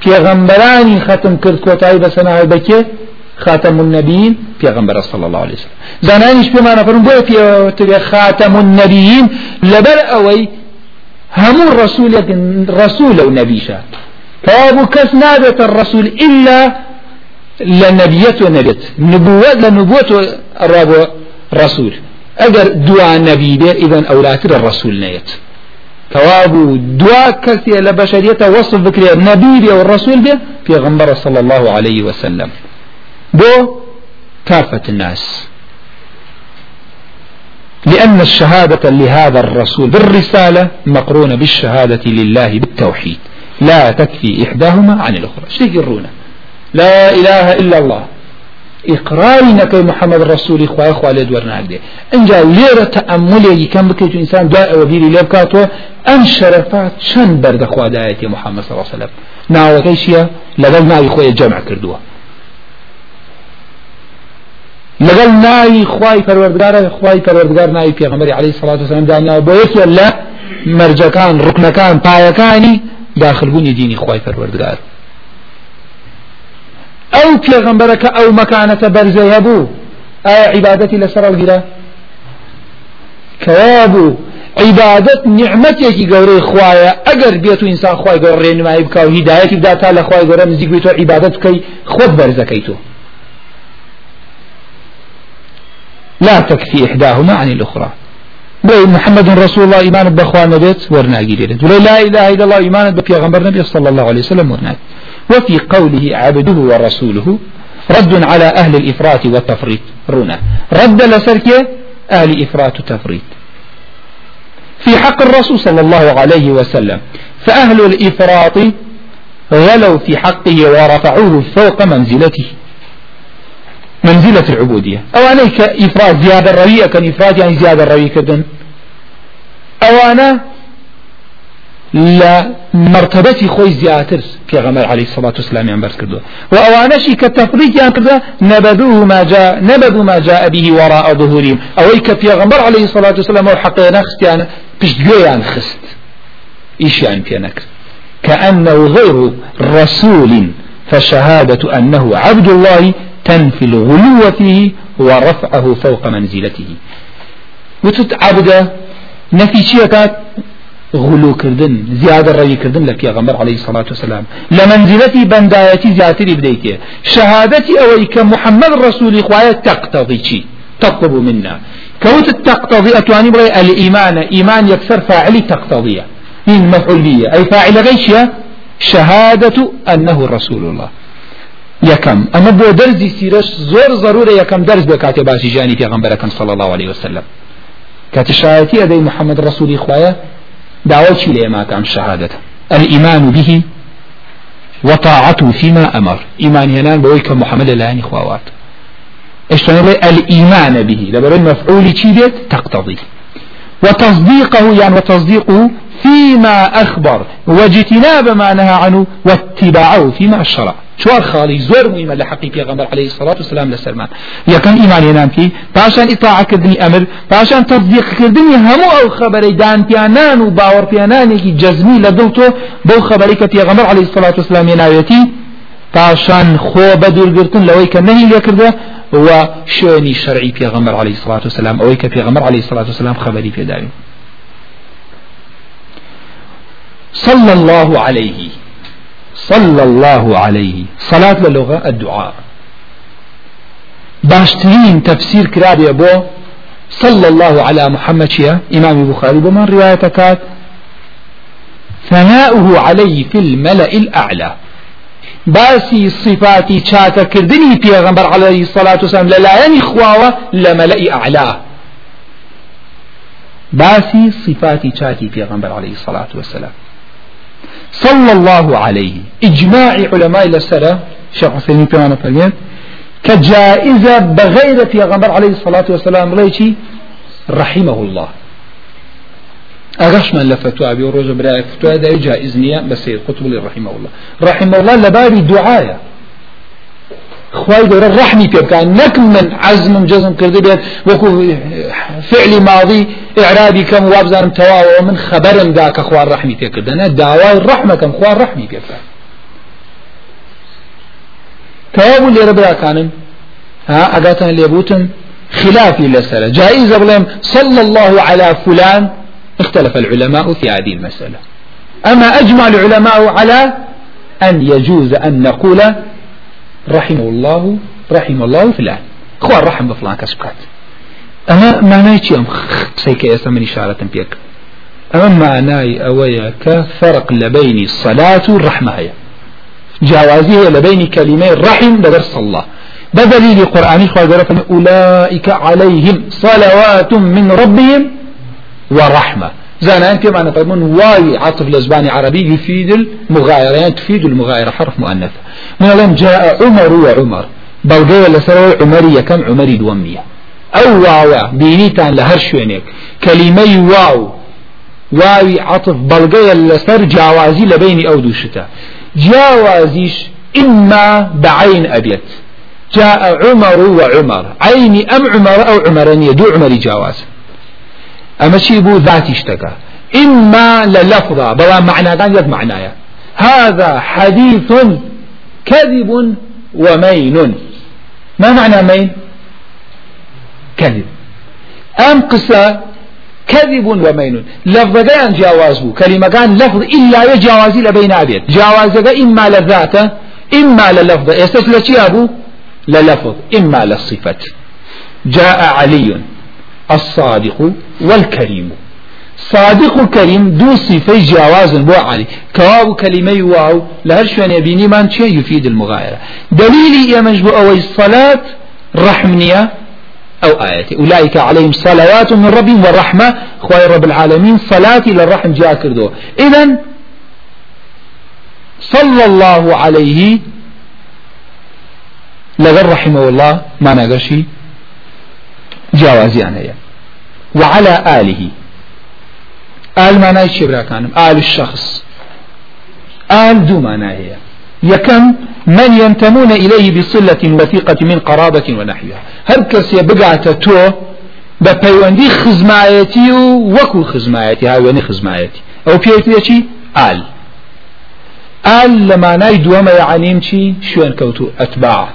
پێغەمبەرانی ختم کرد کۆتایی بەسەناوە بەکێ خاتم النبیین پیغمبر صلی الله علیه وسلم زنانیش به معنا فرم بو پیوتر خاتم النبیین لبر اوی همون رسول رسول و نبیشا فابو کس نابت الرسول الا لنبیت و نبیت نبوت لنبوت الرسول اگر دعا نبی به اذا اولاتر الرسول نیت تەوابوو دوا کەسێ لە بەشریەتە وەصف بکرێ نەبیێ و ڕسول بێ پێغمبەرە صلى الله عليه وسلم بۆ كافة الناس لأن الشهادة لهذا الرسول بالرسالة مقرونة بالشهادة لله بالتوحيد لا تكفي إحداهما عن الأخرى شيء يرونه لا إله إلا الله ئقراری نەکەی محەممەد ڕسووری خخوای خوا لێ دووەرناگرێ ئەجا لێرە تەعملێکی کەم بکەیت و ئینسان دوای ئەوە بیری لێ بکاتەوە ئەم شەرەفا چەند بەردەخوادایەتی محەممەد سەوەسەلم ناوەکەی چیە لەگەڵ ناوی خۆی جەمع کردووە لەگەڵ ناوی خی پەروەردگارە خی پەروەردگار ناوی پێغمەری علی سڵات سەدانناوە بۆ یەکە لە مەرجەکان ڕکنەکان پایەکانی داخلبوونی دینی خی پەروەردگار ئەو پێغمبەرەکە ئەو مەکانەتە بەرزەیە بوو ئایا عیبادەتی لەسەر ئەوگیرە کەوا بوو عیبادەت نیعممەتێکی گەورەی خوایە ئەگەر بێت و ئینسان خخوای گەۆ ڕێنمایی بکە و هیداەتی بدا تا لە خخوای گەورە نزیگوی تۆ عیبادەت بکەی خۆت بەرزەکەی تۆ لا تكفي إحداهما عن الأخرى بلي محمد رسول الله إيمان بخوان نبيت ورناقي لدت ولا لا إله إلا الله إيمان بك يا غنبر نبي صلى الله عليه وسلم ورناقي وفي قوله عبده ورسوله رد على أهل الإفراط والتفريط رونا رد لسرك أهل إفراط وتفريط في حق الرسول صلى الله عليه وسلم فأهل الإفراط غلوا في حقه ورفعوه فوق منزلته منزلة العبودية أو عليك إفراط زيادة الروية كان إفراط يعني زيادة الروية كدن أو أنا لە مرتبەتی خۆی زیاتر پێغەمەر علی سەڵات وسلامیان بەرز کردووە و ئەوانەشی کە تەفریقیان کردە نەبەدوو ماجا نەبەدوو ماجا ئەبیهی وەڕاء ظهوریم ئەوەی کە پێغەمبەر علی سەڵات وسلام و حەقەیە نەخستیانە پشتگوێیان خست ئیشیان پێ نەکرد كأنه غير رسول فشهادة أنه عبد الله تنفي الغلو فيه ورفعه فوق منزلته وتت عبد نفي شيكات غلوکردن زیادە ڕەویکردن لە پێغەمبەر عليه سلاة وسلام لە منزیلەتی بەندایەتی زیاتری بدەیتێ شەهادەتی ئەوەی کە محەممەد ڕسوولی خوایە تەقتەڵی چی تطلب منا كوت التقتضي أتواني بري الإيمان إيمان يكسر فاعلي تقتضية من مفعولية أي فاعل غيشية شهادة أنه رسول الله يكم أما بو درزي سيرش زور ضرورة يكم درز بكاتي باسي جاني في غنبركم صلى الله عليه وسلم كاتشايتي أدي محمد رسول إخوايا داوەکی لە ئێماکەم شەهادت ئەلئیمان و بهی وطاعته فيما أمر إيمان ينان بويك محمد لاني خواوات اشتغل الإيمان به لبرن مفعول كيدت تقتضي وتصديقه يعني وتصديقه فيما أخبر واجتناب ما نهى عنه واتباعه فيما شرع چوار خاڵی زۆر مهمە لە حقی پێغەمبەر عليه الصلاة والسلام لەسەرمان یەکەم ئیمان هێنانکی پاشان ئیطاعەکردنی ئەمر پاشان تەصدیقکردنی هەموو ئەو خەبەرەی دانپیانان و باوەڕپیانانێکی جەزمی لە دڵ تۆ بەو خەبەری کە پێغەمبەر عليه الصلاة والسلام هێناوێتی پاشان خۆ بە دوورگرتن لەوەی کە نەهی لێکردە و شوێنی شەرعی پێغەمبەر عليه الصلاة والسلام ئەوەی کە پێغەمبەر عليه الصلاة والسلام خەبەری پێداوی صلى الله عليه صلى الله عليه صلاة للغة الدعاء باشترين تفسير كرابي أبو صلى الله على محمد شيا إمام بخاري بمن رواية كات ثناؤه عليه في الملأ الأعلى باسی صفاتی چاکەکردنی پێغمبەر عليه سەلات وسلام لەلایەنی خواوە لە مەلەئی ئاعلا باسی صفاتی چاکی پێغمبەر عليه سەلات وسلام صلى الله عليه إجماع علماء لسرة شيخ حسين بيانا فرمين كجائزة بغير في غمر عليه الصلاة والسلام ريشي رحمه الله أغشما لفتوى أبي وروج براء فتوى دا جائزنية بس قطب رحمه الله رحمه الله لباري دعايا خواهی دوره رحمی پی بکن نک من عزمم جزم کرده بید وکو فعلی ماضی اعرابی کم وابزارم تواو من خبرم دا که خواه رحمی پی کرده نه دعوای رحمه کم خواه رحمی پی بکن تواو لێرە براکانم ها ئەگاتان لێبوتم خلافي لسرة جائزة بلهم صلى الله على فلان اختلف العلماء في هذه المسألة أما أجمع العلماء على أن يجوز أن نقول رحم الله رحم الله فلان خوا رحم بفلان کەس بکات ئەمە مانای چی ئەم قسەی کە ئێستا من شارەتم پێک ئەمە مانای ئەوەیە کە فەرق لە بینی سەلات و ڕەحمایە جاوازی هەیە لە بینی کەلیمەی ڕەحیم لەبەر سەڵڵا بدليل قرآني خواجرة أولئك عليهم صلوات من ربهم ورحمة زانان كما نفهمون واي عطف الأسباني عربي يفيد المغايرة يعني تفيد المغايرة حرف مؤنث من لم جاء عمر وعمر بلغي لسروي عمرية كم عمري دومية أو واوا بينيتان لهر شوينك كلمة واو واوي عطف بلغي لسر جاوازي لبين أو دوشتا جاوازيش إما بعين أبيت جاء عمر وعمر عيني أم عمر أو عمرانية دو عمري جاواز ئەمە چی بوو ذاتی شتەکە إما للفظة بلا معنى كان يد معناها هذا حديث كذب ومين ما معنى مين كذب أم قصة كذب ومين لفظ كان جاوازه كلمة كان لفظ إلا يجاوزي لبين أبيت جاوازه إما لذاته إما للفظ يستش لشيابه للفظ إما للصفة جاء علي الصادق والكريم صادق و كريم دو صفي جواز بو علي كواب كلمة واو لهر شوان يبيني من چه يفيد المغايرة دليلي يمجبو او الصلاة رحمنية او آياتي أولئك عليهم صلوات من ربهم والرحمة خواهي رب العالمين صلاتي للرحم جاء كردو اذا صلى الله عليه لغر رحمه الله ما نقشي جوازي عنه وعلى آله آل مانای چی براکانم آل الشخص آل دو مانایه یەکەم من ينتمون إليه بصلة وثيقة من قرابة ونحوها هر کەسێ بگاتە تۆ بە پەیوەندی خزمایەتی و وەکو خزمایەتی هاوێنی خزمایەتی ئەو پێوتێکی ئال ئال لە مانای دووەمە یعنیم چی شوێن کەوت و ئەتباع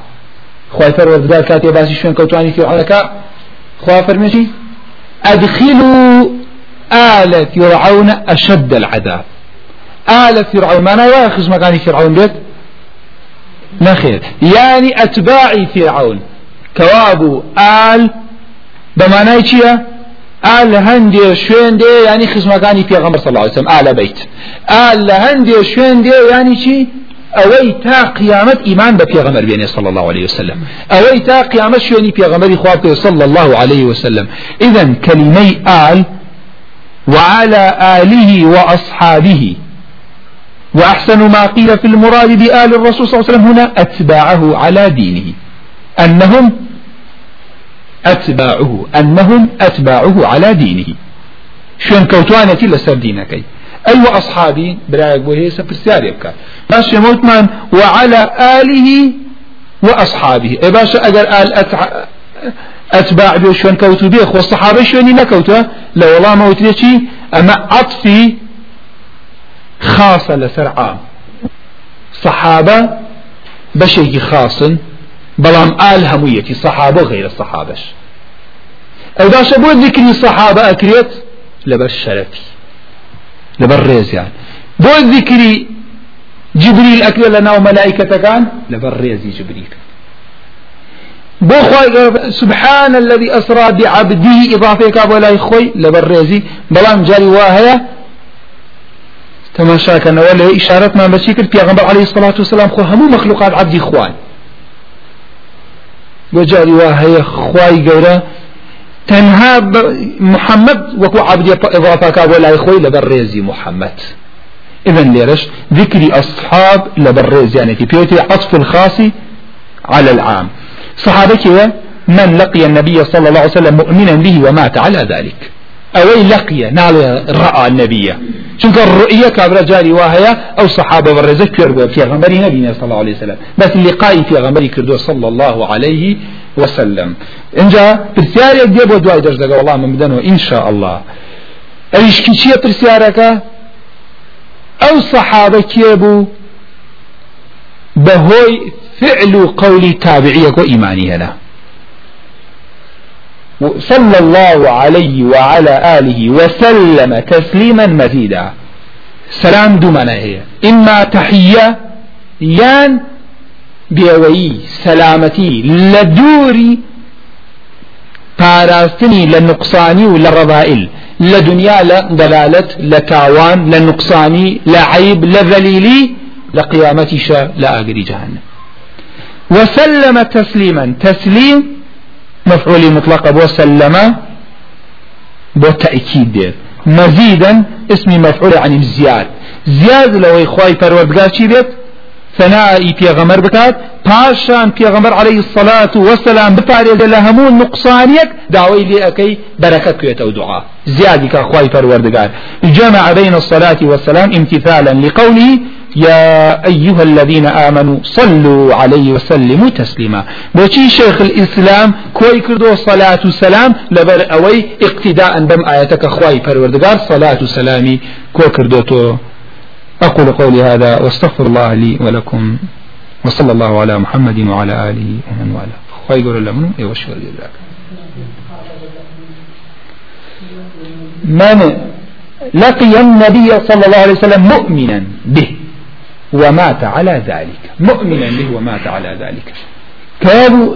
خی پەروەردگار کاتێ باسی شوێن کەوتانی فیعلەکە خوا فەرمێکی أدخلوا آل فرعون أشد العذاب آل فرعون ما أنا يواخذ مكان فرعون بيت نخير يعني أتباع فرعون كوابو آل بمعنى چيا آل هندي شوين دي يعني خزمكاني پیغمبر صلى الله عليه وسلم آل بيت آل هندي شوين دي يعني چي ئەوەی تا قیامەت ئیمان بە پێغەمەر بێنێ صلى الله عليه وسلم ئەوەی تا قیامەت شوێنی پێغەمەری خوا صلى الله عليه وسلم إذا كلمي آل وعلى آله وأصحابه وأحسن ما قيل في المراد بآل الرسول صلى الله عليه وسلم هنا أتباعه على دينه أنهم أتباعه أنهم أتباعه على دينه شوان كوتوانة لسر دينكي أي وأصحابي برايك وهي سبرسيار يبكى باش يموتمان وعلى آله وأصحابه أي باش أقر آل أتع... أتباع بيو شوان كوتو بيخ والصحابة شواني نكوتو لو والله موتريتي أما عطفي خاصة لسرعام صحابة بشيكي خاصن بلام آل همويكي صحابة غير الصحابش أو داشة بو ذكري صحابة أكريت لبش شرفي لەبەر ڕێزیان بۆ ذیکری جبریل ئەکوێ لە ناو مەلایکەتەکان لەبەر ڕێزی جبریل بۆ خۆی سبحان الذي أسرى بعبده إضافة كاب ولا يخوي لبرزي بلام جاري واهية تماشا كان ولا إشارة ما مسيكر بيغمبر عليه الصلاة والسلام خو همو مخلوقات عبدي خوان وجاري واهية خواي قورا تەنها محەممەد وەکو عبدی ڕاپاکا بۆ لای خۆی لەبەر ڕێزی محەممەد إذن ليرش ذكر أصحاب لبرز يعني في بيوتي عطف الخاص على العام صحابك من لقي النبي صلى الله عليه وسلم مؤمنا به ومات على ذلك أوي لقي نال رأى النبي چونك الرؤية كابرا جاري واهية أو صحابة برزة كيربو في غمبري نبينا صلى الله عليه وسلم بس اللقاء في غمبري كردو صلى الله عليه وسلم اینجا پرسیارێک دێ بۆ دوای دەش دەگە وڵام من بدەنەوە ئینشاء الله ئەویشکی چییە پرسیارەکە ئەو سەحابە کێ بوو بەهۆی فعل و قولی تابعیەک و ئیمانی هەنا صلى الله عليه وعلى آله وسلم تسليما مزيدا سلام دومنا هي إما تحية يان بێوەیی سەلامەتی لە دووری پاراستنی لە نقصانی و لە ڕەبائل لە دنیا لە دەلالت لە تاوان لە نقصانی لە عیب لە ذەلیلی لە قیامەتیشە لە ئاگری جهنم وسلم تسليما تسليم مفعول مطلق وسلم بتأكيد مزيدا اسم مفعول عن الزياد زياد لو إخوي فرودقاشي بيت سەنایی پێغەمەر بکات پاشان پێغەمەر عليه الصلاة وسلام بپارێزە لە هەموو نقصانیەک داوای لێ ئەەکەی بەرەکە کوێتە دوعا زیادی کە خوای پەروەردگار جمع بين الصلاة والسلام امتثالا لقوله يا أيها الذين آمنوا صلوا عليه وسلموا تسليما بوشي شيخ الإسلام كوي كردو صلاة سلام لبر أوي اقتداء بم آياتك خواي پروردگار صلاة سلامي كو كردو تو أقول قولي هذا واستغفر الله لي ولكم وصلى الله على محمد وعلى آله ومن والاه خواهي قول لمن يوشي ذاك من لقي النبي صلى الله عليه وسلم مؤمنا به ومات على ذلك مؤمنا به ومات على ذلك كابو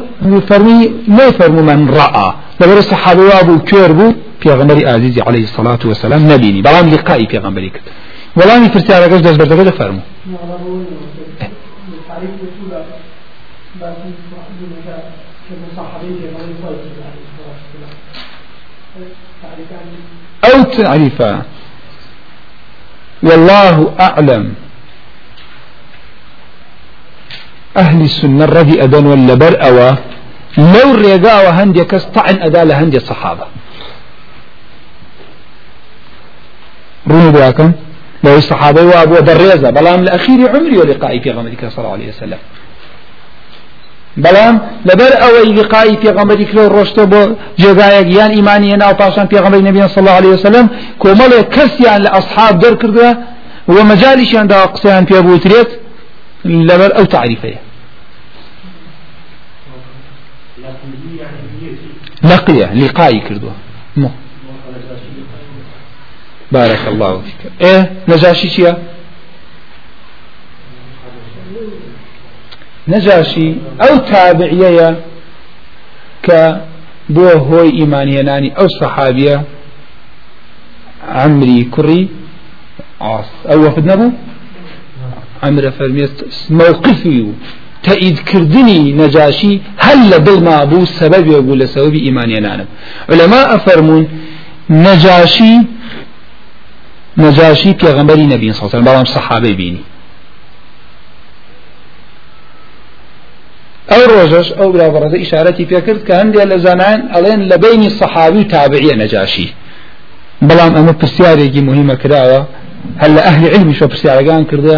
فرمي لا يفرم من رأى لو الصحابة وابو كيربو في غمر عزيزي عليه الصلاة والسلام نبيني بلان لقائي في غمري كتب وەڵامی پرسیارەکەش دەست بەردەگە لە فەرمو أو تعريفا والله أعلم أهل السنة الردي أدن ولا برأوا لو ريقا وهندي كس طعن أدا لهندي الصحابة روني بياكم لو الصحابة وابو دريزة بلام لأخير عمري ولقائي في غمرك صلى الله عليه وسلم بەڵام لەبەر ئەوەی لقاایی پێغمبەری کرۆ ڕۆشتە بۆ جێگایەک یان ئیمانی ناو پاشان پێغمبەری نبیان صلی الله عليه وسلم کۆمەڵێ کەسیان لە ئەصحاب دەرکردوە و مەجالیشیاندا قسەیان پێبووترێت لەبەر ئەو تعریفەیە لقیە لقایی کردووە بارك الله فيك ايه نجاشي چيا نجاشي او تابعيه ك بو هوي ايمانياني او صحابيه عمري كري عاص او وفد نبو عمرو فرمي موقفي تأييد كردني نجاشي هل بالما بو سبب يقول سبب ايمانياني علماء فرمون نجاشي نەجاشی پێغەمبەری نەبین سەڵسەلم بەڵام سەحابەی بینی ئەو ڕۆژەش ئەو براوەڕەتە ئیشارەتی پێکرد کە هەندێک لە زانان ئەڵێن لە بینی سەحاوی و تابعیە نەجاشی بەڵام ئەمە پرسیارێکی مهمە کراوە هەل لە ئەهلی علمی شە پرسیارەکان کردە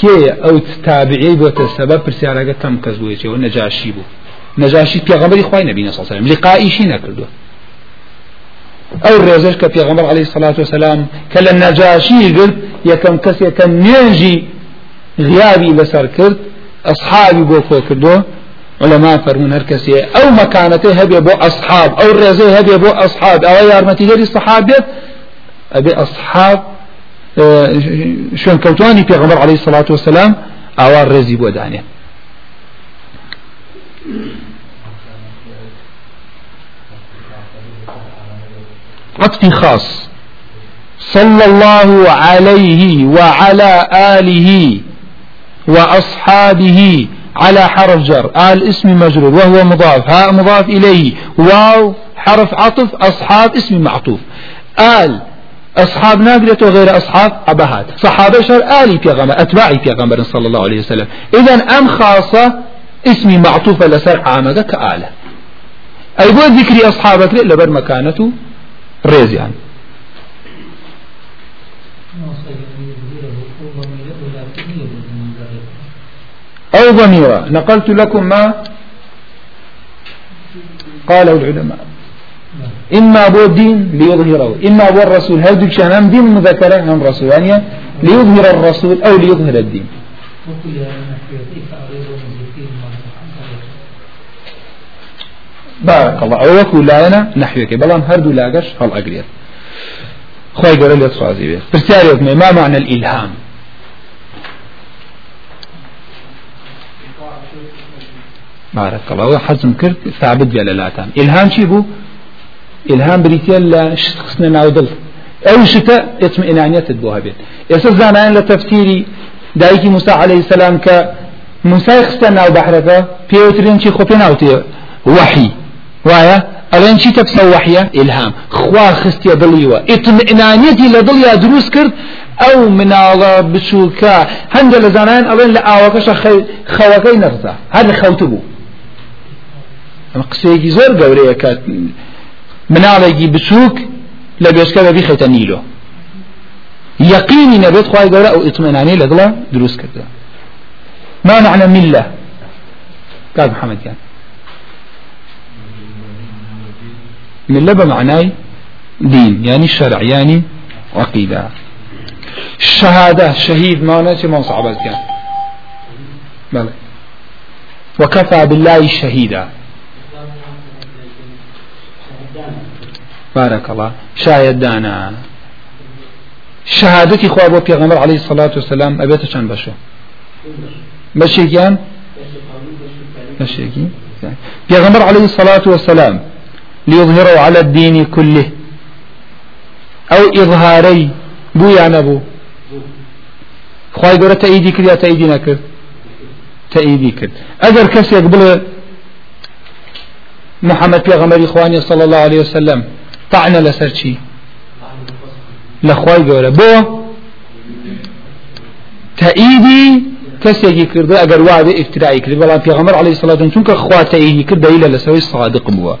کێ ئەو تابعی بۆتە سەبە پرسیارەکە تەم کەس بوویەوە نەجاشی بوو نەجاشی پێغەمبەری خوای نەبینە سەسەلم لقائیشی نەکردووە ئەو ڕێژش کە پێغمبەر علی سلاات وسلام کە لە نەجاشی گرت یەکەم کەسێکە نوێژی غیابی بەسەر کرد ئەسحابی بۆ کۆ کردو ولما فرمون هر کسی او مکانته هبه بو اصحاب او رزه هبه بو اصحاب او یارمتی گری صحابیت ابي اصحاب شون كوتواني پیغمبر عليه الصلاة والسلام اوار رزي بودانيا عطفي خاص صلى الله عليه وعلى آله وأصحابه على حرف جر آل اسم مجرور وهو مضاف ها مضاف إليه واو حرف عطف أصحاب اسم معطوف آل أصحاب ناقلة وغير أصحاب أبهات صحابة شر آلي بيغمبر أتباعي بيغمبر صلى الله عليه وسلم إذا أم خاصة اسمي معطوفة لسر عامدك آلة أي بو ذكري أصحابك لبر مكانته ڕێزیان أو ضميرا نقلت لكم ما قاله العلماء إما أبو الدين ليظهره إما أبو الرسول هل دل شهنام دين مذكرة هم رسول يعني ليظهر الرسول أو ليظهر الدين باقله ئەو وەکو لایەنە نحوێکی بەڵام هەردوو لاگەش هەڵ ئەگرێت خۆی گەورە لێت سوازی بێت پرسیارێک نێ ما معنى الإلهام بارك الله ئەوە حەزم کرد ثابت بێ لە لاتان ئیلهام چی بوو ئیلهام بریتە لە شت خستنە ناو دڵ ئەو شتە ئێتمئینانیەتت بۆ هەبێت ئێستا زانایان لە تەفسیری دایکی موسا عليه السلام کە موسای خستە ناو بەحرەکە پێوترین چی خۆ پێ ناوتێ وحی وایە ئەڵێن چی تەپسە وحە ئلهام خوا خستیە دڵیوە ئتمئنانەتی لە دڵیا دروست کرد ئەو مناڵە بچووکە هەندە لە زانان ئەڵێن لە ئاوەکەشە خەوەکەی نەرزە هەر لە خەوت بوو قسەیەکی زۆر گەورەیە کە مناڵێکی بچووک لە بێشکە بەبی خێتە نیلۆ یقینی نەبێت خخوای گەورە ئەو ئتمێنانی لە دڵە دروست کردە ما معنى ملة قال محمد يعني ملة بمعناي دين يعني شرع يعني عقيدة شهادة شهيد ما نسي من صعبات كان بلى وكفى بالله شهيدا بارك الله شاهدانا شهادتي خواب بو پیغمبر عليه الصلاة والسلام أبيت چند بشو بشي كان بشي كان پیغمبر عليه الصلاة والسلام ليظهره على الدين كله أو إظهاري بو يا نبو خواهي قولة تأيدي كرد يا تأيدي نكرد تأيدي كرد أجر كسي يقبل محمد بيغمر إخواني صلى الله عليه وسلم طعنا لسرشي لخواهي قولة بو تأيدي کەسێکی کردو ئەگەر وادە ئفتراایی کرد بەڵام پێغەمەر عليه سلااتن چونکە خوا تەیدی کرد دەیلە لەسەوەی سادق بووە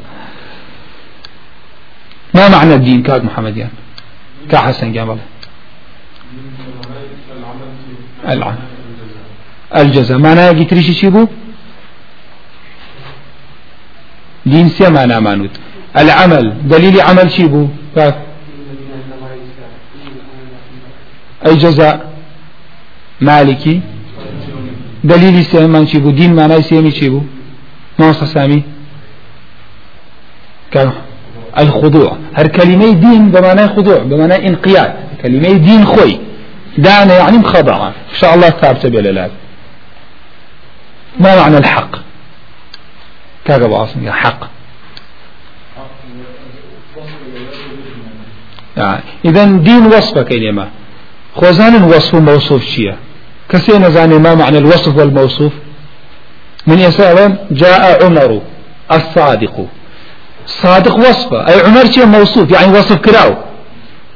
ما معنى الدين كاد محمد يعني كحسن جمال العمل الجزاء معناه قتريش شيبو دين سي معنى مانوت العمل دليل عمل شيبو كاد أي جزاء مالكي دليل سي من شيبو دين معناه سيمي شيبو ما سامي كاد الخضوع هر كلمة دين بمعنى خضوع بمعنى انقياد كلمة دين خوي دعنا يعني مخضعة إن شاء الله ثابتة بلالات ما معنى الحق كذا بعصم حق يعني إذا دين وصفة كلمة خوزان وصف موصوف شيء كسي نزاني ما معنى الوصف والموصوف من يسأل جاء عمر الصادق صادق وصفه أي عمر شيء موصوف يعني وصف كراو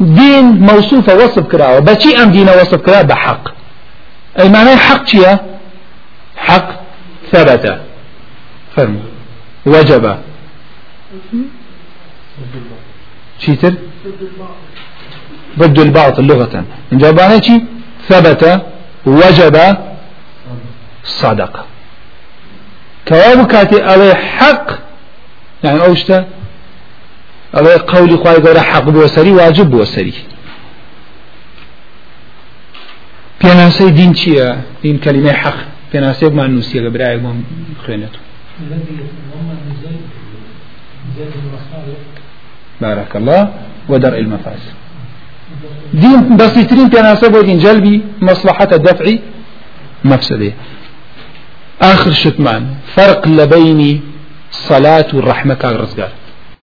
دين موصوفة وصف كراو بشي أم دين وصف كراو بحق أي معناه حق شيء حق ثبت فرم وجب شيتر ضد الباطل لغة من جواب شيء ثبت وجب صدق كواب كاتي عليه حق يعني أو شتا أو قولي خواهي قولا حق بوسري واجب بوسري پێناسەی دین چییە دین کەلیمە حەق پێناسێکمان نووسیەکە برایە بۆم خوێنێت بارەکەڵە وەدەڕ المەفاز دین بەسیترین پێناسە بۆ دین جەلبی مەسلحەتە دەفعی مەفسدەیە آخر شتمان فرق لە بینی سەلات و ڕەحمە کاک ڕزگار